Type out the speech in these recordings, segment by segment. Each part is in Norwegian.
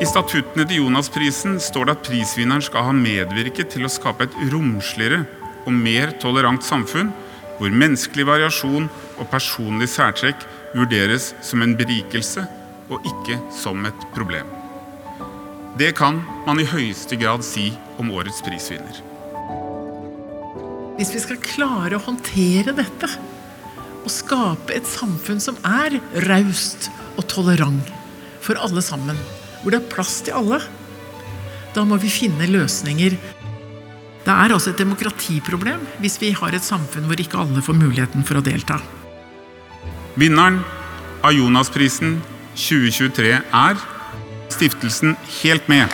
I statuttene til Jonasprisen står det at prisvinneren skal ha medvirket til å skape et romsligere og mer tolerant samfunn, hvor menneskelig variasjon og personlig særtrekk vurderes som en berikelse og ikke som et problem. Det kan man i høyeste grad si om årets prisvinner. Hvis vi skal klare å håndtere dette og skape et samfunn som er raust og tolerant for alle sammen, hvor det er plass til alle, da må vi finne løsninger. Det er altså et demokratiproblem hvis vi har et samfunn hvor ikke alle får muligheten for å delta. Vinneren av Jonasprisen 2023 er stiftelsen Helt Med.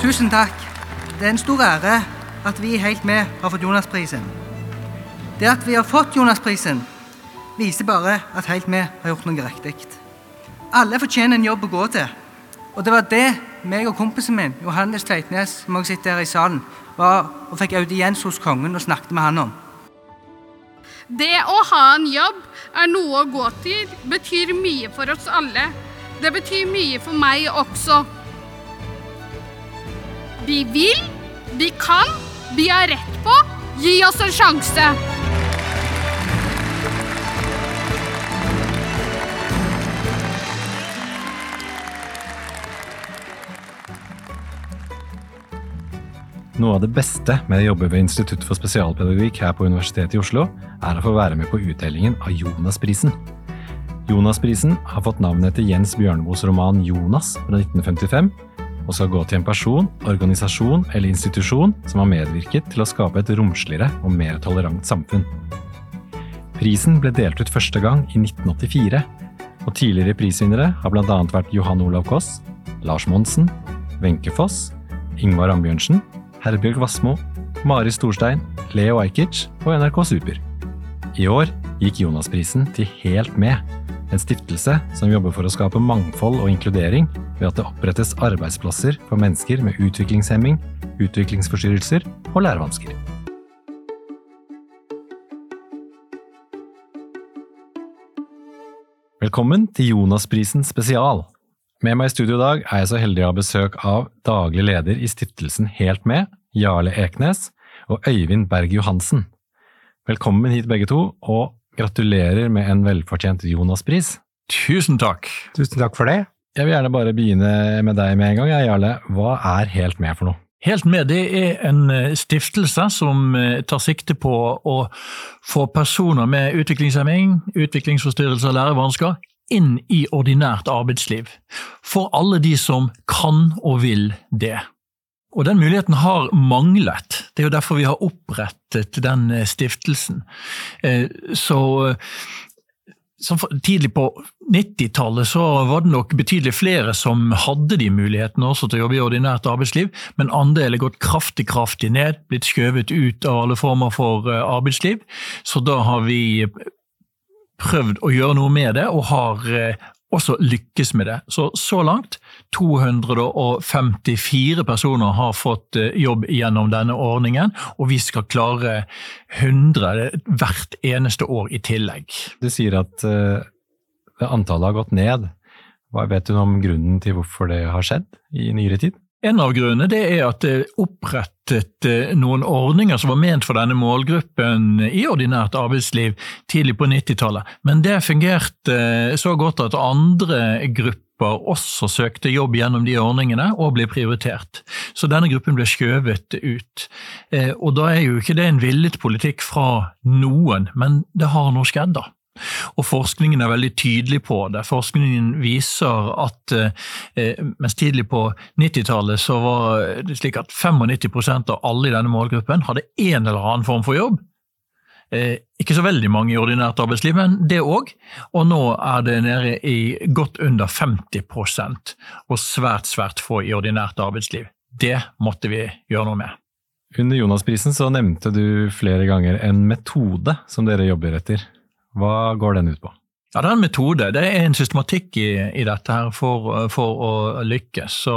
Tusen takk. Det er en stor ære at vi Helt Med har fått Jonasprisen. Det at vi har fått Jonasprisen, viser bare at Helt Med har gjort noe riktig. Alle fortjener en jobb å gå til. Og det var det meg og kompisen min, Johannes Tveitnes, som også sitter her i salen, var og fikk audiens hos kongen og snakket med han om. Det å ha en jobb er noe å gå til, betyr mye for oss alle. Det betyr mye for meg også. Vi vil, vi kan, vi har rett på. Gi oss en sjanse. Noe av det beste med å jobbe ved Institutt for spesialpedagogikk her på Universitetet i Oslo, er å få være med på utdelingen av Jonasprisen. Jonasprisen har fått navnet etter Jens Bjørneboes roman 'Jonas' fra 1955, og skal gå til en person, organisasjon eller institusjon som har medvirket til å skape et romsligere og mer tolerant samfunn. Prisen ble delt ut første gang i 1984, og tidligere prisvinnere har bl.a. vært Johan Olav Koss, Lars Monsen, Wenche Foss, Ingvar Ambjørnsen, Herbjørg Wassmo, Mari Storstein, Leo Ajkic og NRK Super. I år gikk Jonas-prisen til Helt Med, en stiftelse som jobber for å skape mangfold og inkludering ved at det opprettes arbeidsplasser for mennesker med utviklingshemming, utviklingsforstyrrelser og lærevansker. Velkommen til Jonasprisen spesial. Med meg i studio i dag er jeg så heldig å ha besøk av daglig leder i stiftelsen Helt Med, Jarle Eknes, og Øyvind Berg Johansen. Velkommen hit begge to, og gratulerer med en velfortjent Jonas-pris. Tusen takk. Tusen takk for det. Jeg vil gjerne bare begynne med deg med en gang, Jarle. Hva er Helt Med for noe? Helt med det er en eh, stiftelse som eh, tar sikte på å få personer med utviklingshemming, utviklingsforstyrrelser og lærevansker inn i ordinært arbeidsliv. For alle de som kan og vil det. Og den muligheten har manglet. Det er jo derfor vi har opprettet den eh, stiftelsen. Så tidlig på 90-tallet så var det nok betydelig flere som hadde de mulighetene også til å jobbe i ordinært arbeidsliv, men andelen er gått kraftig kraftig ned, blitt skjøvet ut av alle former for eh, arbeidsliv. Så da har vi prøvd å gjøre noe med det, og har eh, også lykkes med det. Så så langt 254 personer har fått eh, jobb gjennom denne ordningen, og vi skal klare 100 hvert eneste år i tillegg. Du sier at uh, antallet har gått ned. Hva vet du om grunnen til hvorfor det har skjedd i nyere tid? En av grunnene det er at det er opprettet eh, noen ordninger som var ment for denne målgruppen i ordinært arbeidsliv tidlig på 90-tallet, men det fungerte eh, så godt at andre grupper også søkte jobb gjennom de ordningene og ble prioritert. Så denne gruppen ble skjøvet ut. Eh, og da er jo ikke det en villet politikk fra noen, men det har nå skjedd, da. Og forskningen er veldig tydelig på det. Forskningen viser at eh, mens tidlig på 90-tallet så var det slik at 95% av alle i denne målgruppen hadde en eller annen form for jobb. Eh, ikke så veldig mange i ordinært arbeidsliv, men det òg. Og nå er det nede i godt under 50 og svært, svært få i ordinært arbeidsliv. Det måtte vi gjøre noe med. Under Jonas-prisen så nevnte du flere ganger en metode som dere jobber etter. Hva går den ut på? Ja, Det er en metode, det er en systematikk i, i dette her for, for, å lykkes. Så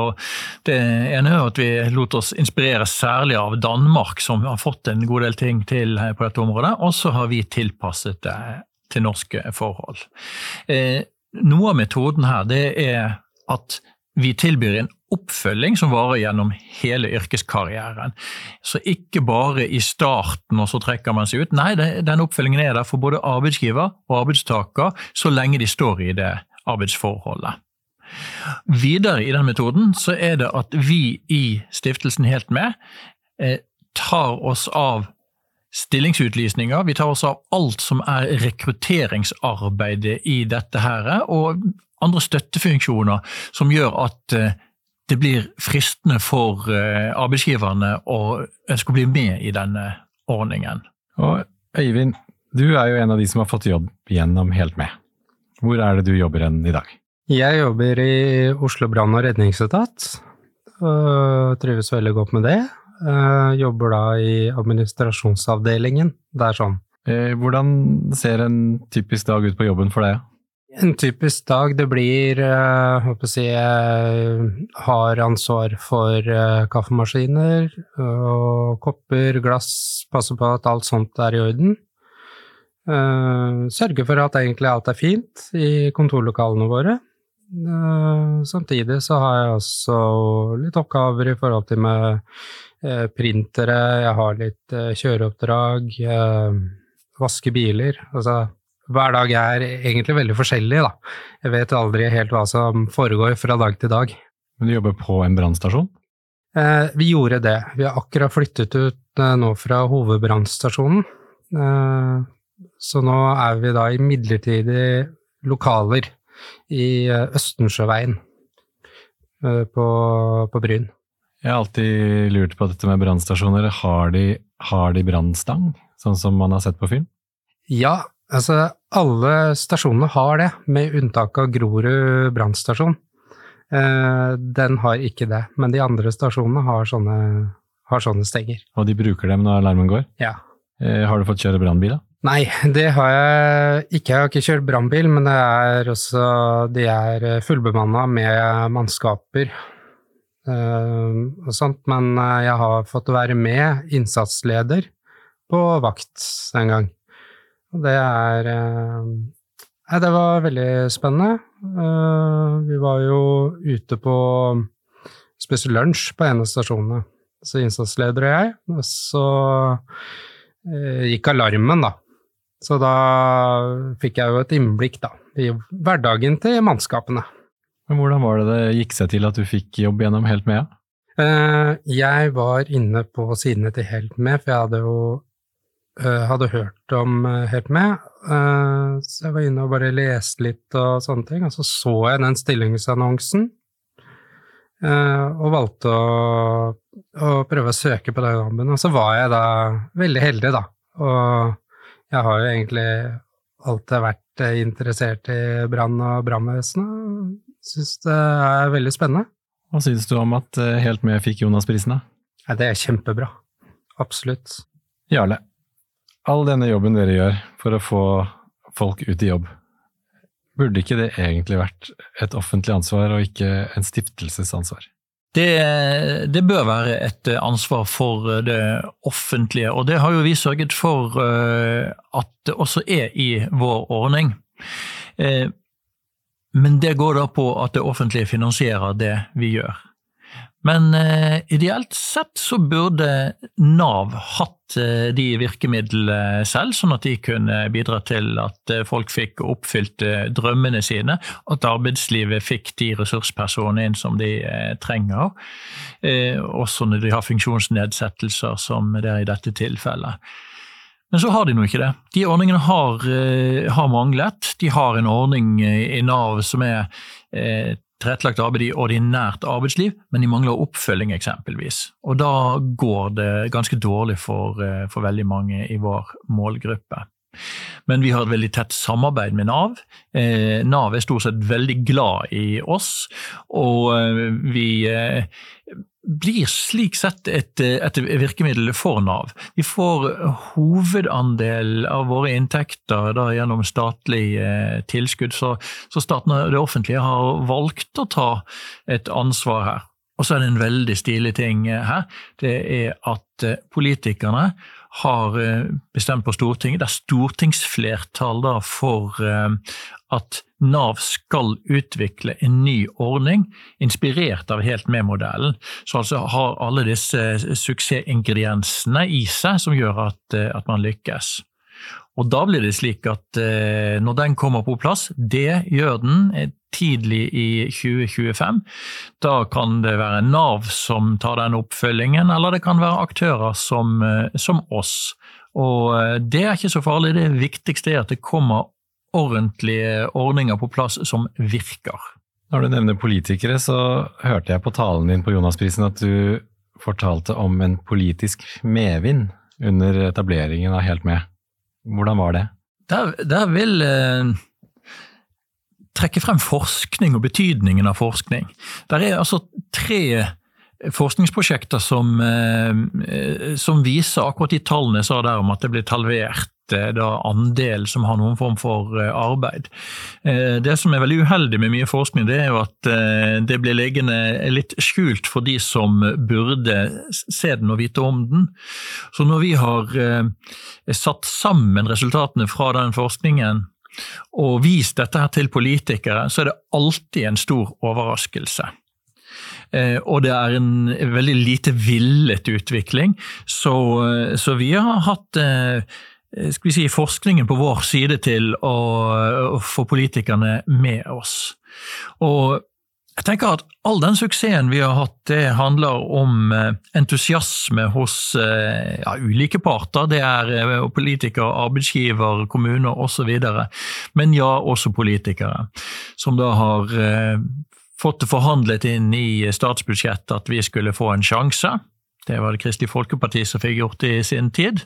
Det ene er at vi lot oss inspirere særlig av Danmark, som har fått en god del ting til på dette området, og så har vi tilpasset det til norske forhold. Eh, noe av metoden her det er at vi tilbyr en oppfølging som varer gjennom hele yrkeskarrieren. Så ikke bare i starten, og så trekker man seg ut. Nei, den oppfølgingen er der for både arbeidsgiver og arbeidstaker så lenge de står i det arbeidsforholdet. Videre i den metoden så er det at vi i Stiftelsen Helt Med eh, tar oss av stillingsutlysninger, vi tar oss av alt som er rekrutteringsarbeidet i dette her, og andre støttefunksjoner som gjør at eh, det blir fristende for eh, arbeidsgiverne å ønske å bli med i denne ordningen. Og Øyvind, du er jo en av de som har fått jobb gjennom Helt Med. Hvor er det du jobber hen i dag? Jeg jobber i Oslo brann- og redningsetat, og trives veldig godt med det. Jeg jobber da i administrasjonsavdelingen. Det er sånn. Eh, hvordan ser en typisk dag ut på jobben for deg? En typisk dag, det blir uh, håper å si, Jeg har ansvar for uh, kaffemaskiner og kopper, glass, passer på at alt sånt er i orden. Uh, sørger for at egentlig alt er fint i kontorlokalene våre. Uh, samtidig så har jeg også litt oppgaver i forhold til med printere, jeg har litt kjøreoppdrag, vaske biler. altså hver dag er egentlig veldig forskjellig, da. Jeg vet aldri helt hva som foregår fra dag til dag. Men du jobber på en brannstasjon? Eh, vi gjorde det. Vi har akkurat flyttet ut eh, nå fra hovedbrannstasjonen. Eh, så nå er vi da i midlertidige lokaler i eh, Østensjøveien eh, på, på Bryn. Jeg har alltid lurt på dette med brannstasjoner. Har de, har de brannstang, sånn som man har sett på film? Ja, altså alle stasjonene har det, med unntak av Grorud brannstasjon. Eh, den har ikke det, men de andre stasjonene har sånne, har sånne stenger. Og de bruker dem når alarmen går? Ja. Eh, har du fått kjøre brannbil, da? Nei, det har jeg ikke. Jeg har ikke kjørt brannbil, men det er også, de er fullbemanna med mannskaper og sånt. Men jeg har fått være med innsatsleder på vakt en gang. Det er Nei, det var veldig spennende. Vi var jo ute på spiste lunsj på en av stasjonene, så innsatsleder og jeg. Og så gikk alarmen, da. Så da fikk jeg jo et innblikk, da, i hverdagen til mannskapene. Men hvordan var det det gikk seg til at du fikk jobb gjennom Helt Med? Jeg var inne på sidene til Helt Med, for jeg hadde jo hadde hørt om Helt Med. Så jeg var inne og bare leste litt og sånne ting, og så så jeg den stillingsannonsen. Og valgte å, å prøve å søke på den jobben, og så var jeg da veldig heldig, da. Og jeg har jo egentlig alltid vært interessert i brann og brannvesenet. Syns det er veldig spennende. Hva syns du om at Helt Med fikk Jonas-prisen, da? Ja, det er kjempebra. Absolutt. Jarle, all denne jobben dere gjør for å få folk ut i jobb, burde ikke det egentlig vært et offentlig ansvar og ikke en stiftelsesansvar? Det, det, bør være et ansvar for det offentlige, og det har jo vi sørget for at det også er i vår ordning. Men det går da på at det offentlige finansierer det vi gjør. Men eh, ideelt sett så burde Nav hatt eh, de virkemidlene selv, sånn at de kunne bidra til at eh, folk fikk oppfylt drømmene sine, at arbeidslivet fikk de ressurspersonene inn som de trenger, også når de har funksjonsnedsettelser, som det er i dette tilfellet. Men så har de nå ikke det. De ordningene har, har manglet. De har en ordning i Nav som er tilrettelagt arbeid i ordinært arbeidsliv, men de mangler oppfølging, eksempelvis. Og da går det ganske dårlig for, eh, for veldig mange i vår målgruppe. Men vi har et veldig tett samarbeid med Nav. Eh, Nav er stort sett veldig glad i oss, og eh, vi blir slik sett et, et virkemiddel for Nav. Vi får hovedandel av våre inntekter da, gjennom statlig eh, tilskudd, så, så staten og det offentlige har valgt å ta et ansvar her. Og så er det en veldig stilig ting eh, her. Det er at eh, politikerne har eh, bestemt på Stortinget, det er stortingsflertall da for at Nav skal utvikle en ny ordning, inspirert av Helt med-modellen. Så altså har alle disse suksessingrediensene i seg som gjør at, at man lykkes. Og da blir det slik at når den kommer på plass, det gjør den tidlig i 2025. Da kan det være Nav som tar den oppfølgingen, eller det kan være aktører som, eh, som oss. Og eh, det er ikke så farlig, det viktigste er at det kommer ordentlige ordninger på plass som virker. Når du nevner politikere, så hørte jeg på talen din på Jonasprisen at du fortalte om en politisk medvind under etableringen av Helt Med. Hvordan var det? Der, der vil eh, trekke frem forskning og betydningen av forskning. Der er altså tre forskningsprosjekter som, eh, som viser akkurat de tallene jeg sa der om at det blir halvert eh, da andel som har noen form for eh, arbeid. Det som er veldig uheldig med mye forskning, det er jo at det blir liggende litt skjult for de som burde se den og vite om den. Så når vi har satt sammen resultatene fra den forskningen og vist dette her til politikere, så er det alltid en stor overraskelse. Eh, og det er en veldig lite villet utvikling, så, så vi har hatt eh, skal vi si, forskningen på vår side til å, å få politikerne med oss. Og jeg tenker at All den suksessen vi har hatt, det handler om eh, entusiasme hos eh, ja, ulike parter. Det er eh, politikere, arbeidsgiver, kommuner osv. Men ja, også politikere, som da har fått det forhandlet inn i statsbudsjettet at vi skulle få en sjanse. Det var det Kristelig Folkeparti som fikk gjort i sin tid.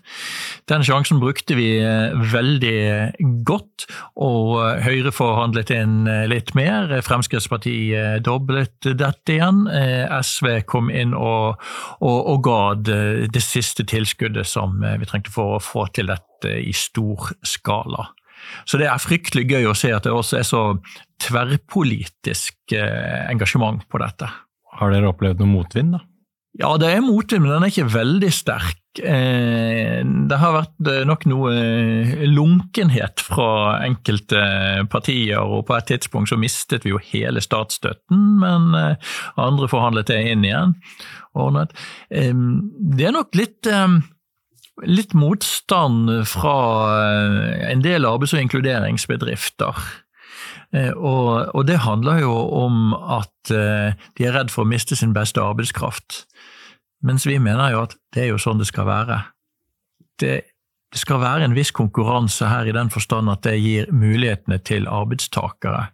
Den sjansen brukte vi eh, veldig godt, og eh, Høyre forhandlet inn eh, litt mer. Fremskrittspartiet doblet dette igjen. SV kom inn og, og, og ga det, siste tilskuddet som vi trengte for å få til dette i stor skala. Så det er fryktelig gøy å se at det også er så tverrpolitisk engasjement på dette. Har dere opplevd noe motvind, da? Ja, det er motvind, men den er ikke veldig sterk. Eh, det har vært eh, nok noe eh, lunkenhet fra enkelte partier, og på et tidspunkt så mistet vi jo hele statsstøtten, men andre forhandlet det inn igjen. Det er nok litt litt motstand fra en del arbeids- og inkluderingsbedrifter. Og, og, det handler jo om at de er redd for å miste sin beste arbeidskraft. Mens vi mener jo at det er jo sånn det skal være. Det, det skal være en viss konkurranse her i den forstand at det gir mulighetene til arbeidstakere.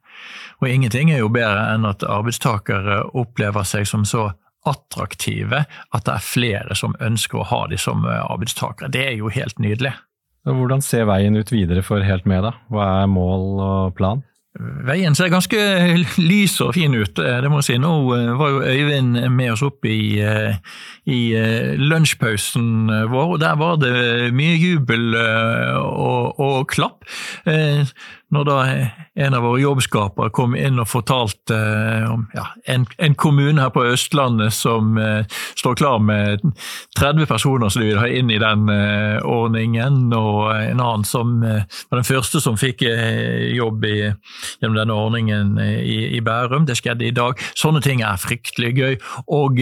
Og ingenting er jo bedre enn at arbeidstakere opplever seg som så attraktive at det er flere som ønsker å ha de som arbeidstakere. Det er jo helt nydelig. Hvordan ser veien ut videre for Helt med, da? Hva er mål og plan? Veien ser ganske lys og fin ut, eh, det må jeg si. Nå eh, var jo Øyvind med oss opp i, eh, i lunsjpausen vår, og der var det mye jubel og, og klapp når da en av våre jobbskapere kom inn og fortalte eh, om ja, en, en, kommune her på Østlandet som eh, står klar med 30 personer som de vil ha inn i den eh, ordningen, og en annen som eh, var den første som fikk eh, jobb i, gjennom denne ordningen eh, i, i, Bærum. Det skjedde i dag. Sånne ting er fryktelig gøy. og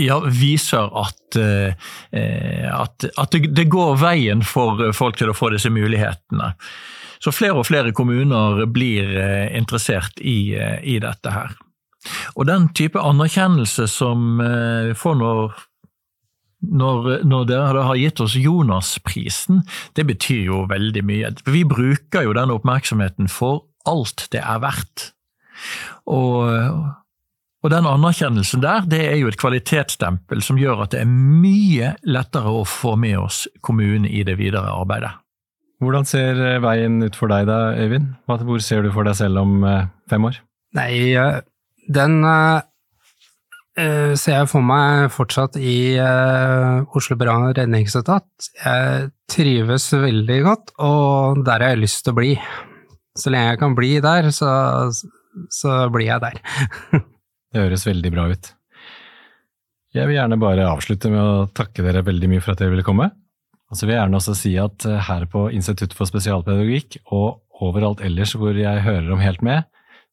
ja, viser at, at, at det, går veien for folk til å få disse mulighetene. Så flere og flere kommuner blir eh, interessert i, eh, i dette her. Og den type anerkjennelse som vi eh, får når når, når, dere har gitt oss Jonas-prisen, det betyr jo veldig mye. Vi bruker jo den oppmerksomheten for alt det er verdt. Og, og, den anerkjennelsen der, det er jo et kvalitetsstempel som gjør at det er mye lettere å få med oss kommunen i det videre arbeidet. Hvordan ser eh, veien ut for deg da, Øyvind? Hvor ser du for deg selv om eh, fem år? Nei, den eh, ser jeg for meg fortsatt i Oslo brann- og redningsetat. Jeg trives veldig godt, og der har jeg lyst til å bli. Så lenge jeg kan bli der, så, så blir jeg der. Det høres veldig bra ut. Jeg vil gjerne bare avslutte med å takke dere veldig mye for at dere ville komme. Og så vil jeg gjerne også si at eh, her på Institutt for spesialpedagogikk og overalt ellers hvor jeg hører om Helt med,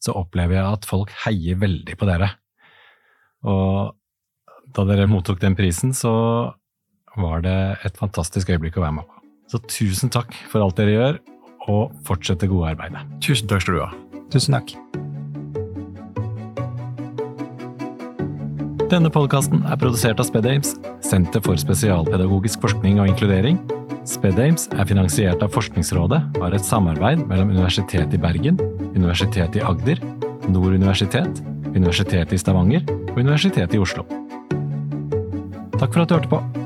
så opplever jeg at folk heier veldig på dere. Og da dere mottok den prisen, så var det et fantastisk øyeblikk å være med på. Så tusen takk for alt dere gjør, og fortsett det gode arbeidet. Tusen takk skal du ha. Tusen takk. Denne podkasten er produsert av SpedAmes, Senter for spesialpedagogisk forskning og inkludering. SpedAmes er finansiert av Forskningsrådet og er et samarbeid mellom Universitetet i Bergen, Universitetet i Agder, Nord universitet, Universitetet i Stavanger og Universitetet i Oslo. Takk for at du hørte på.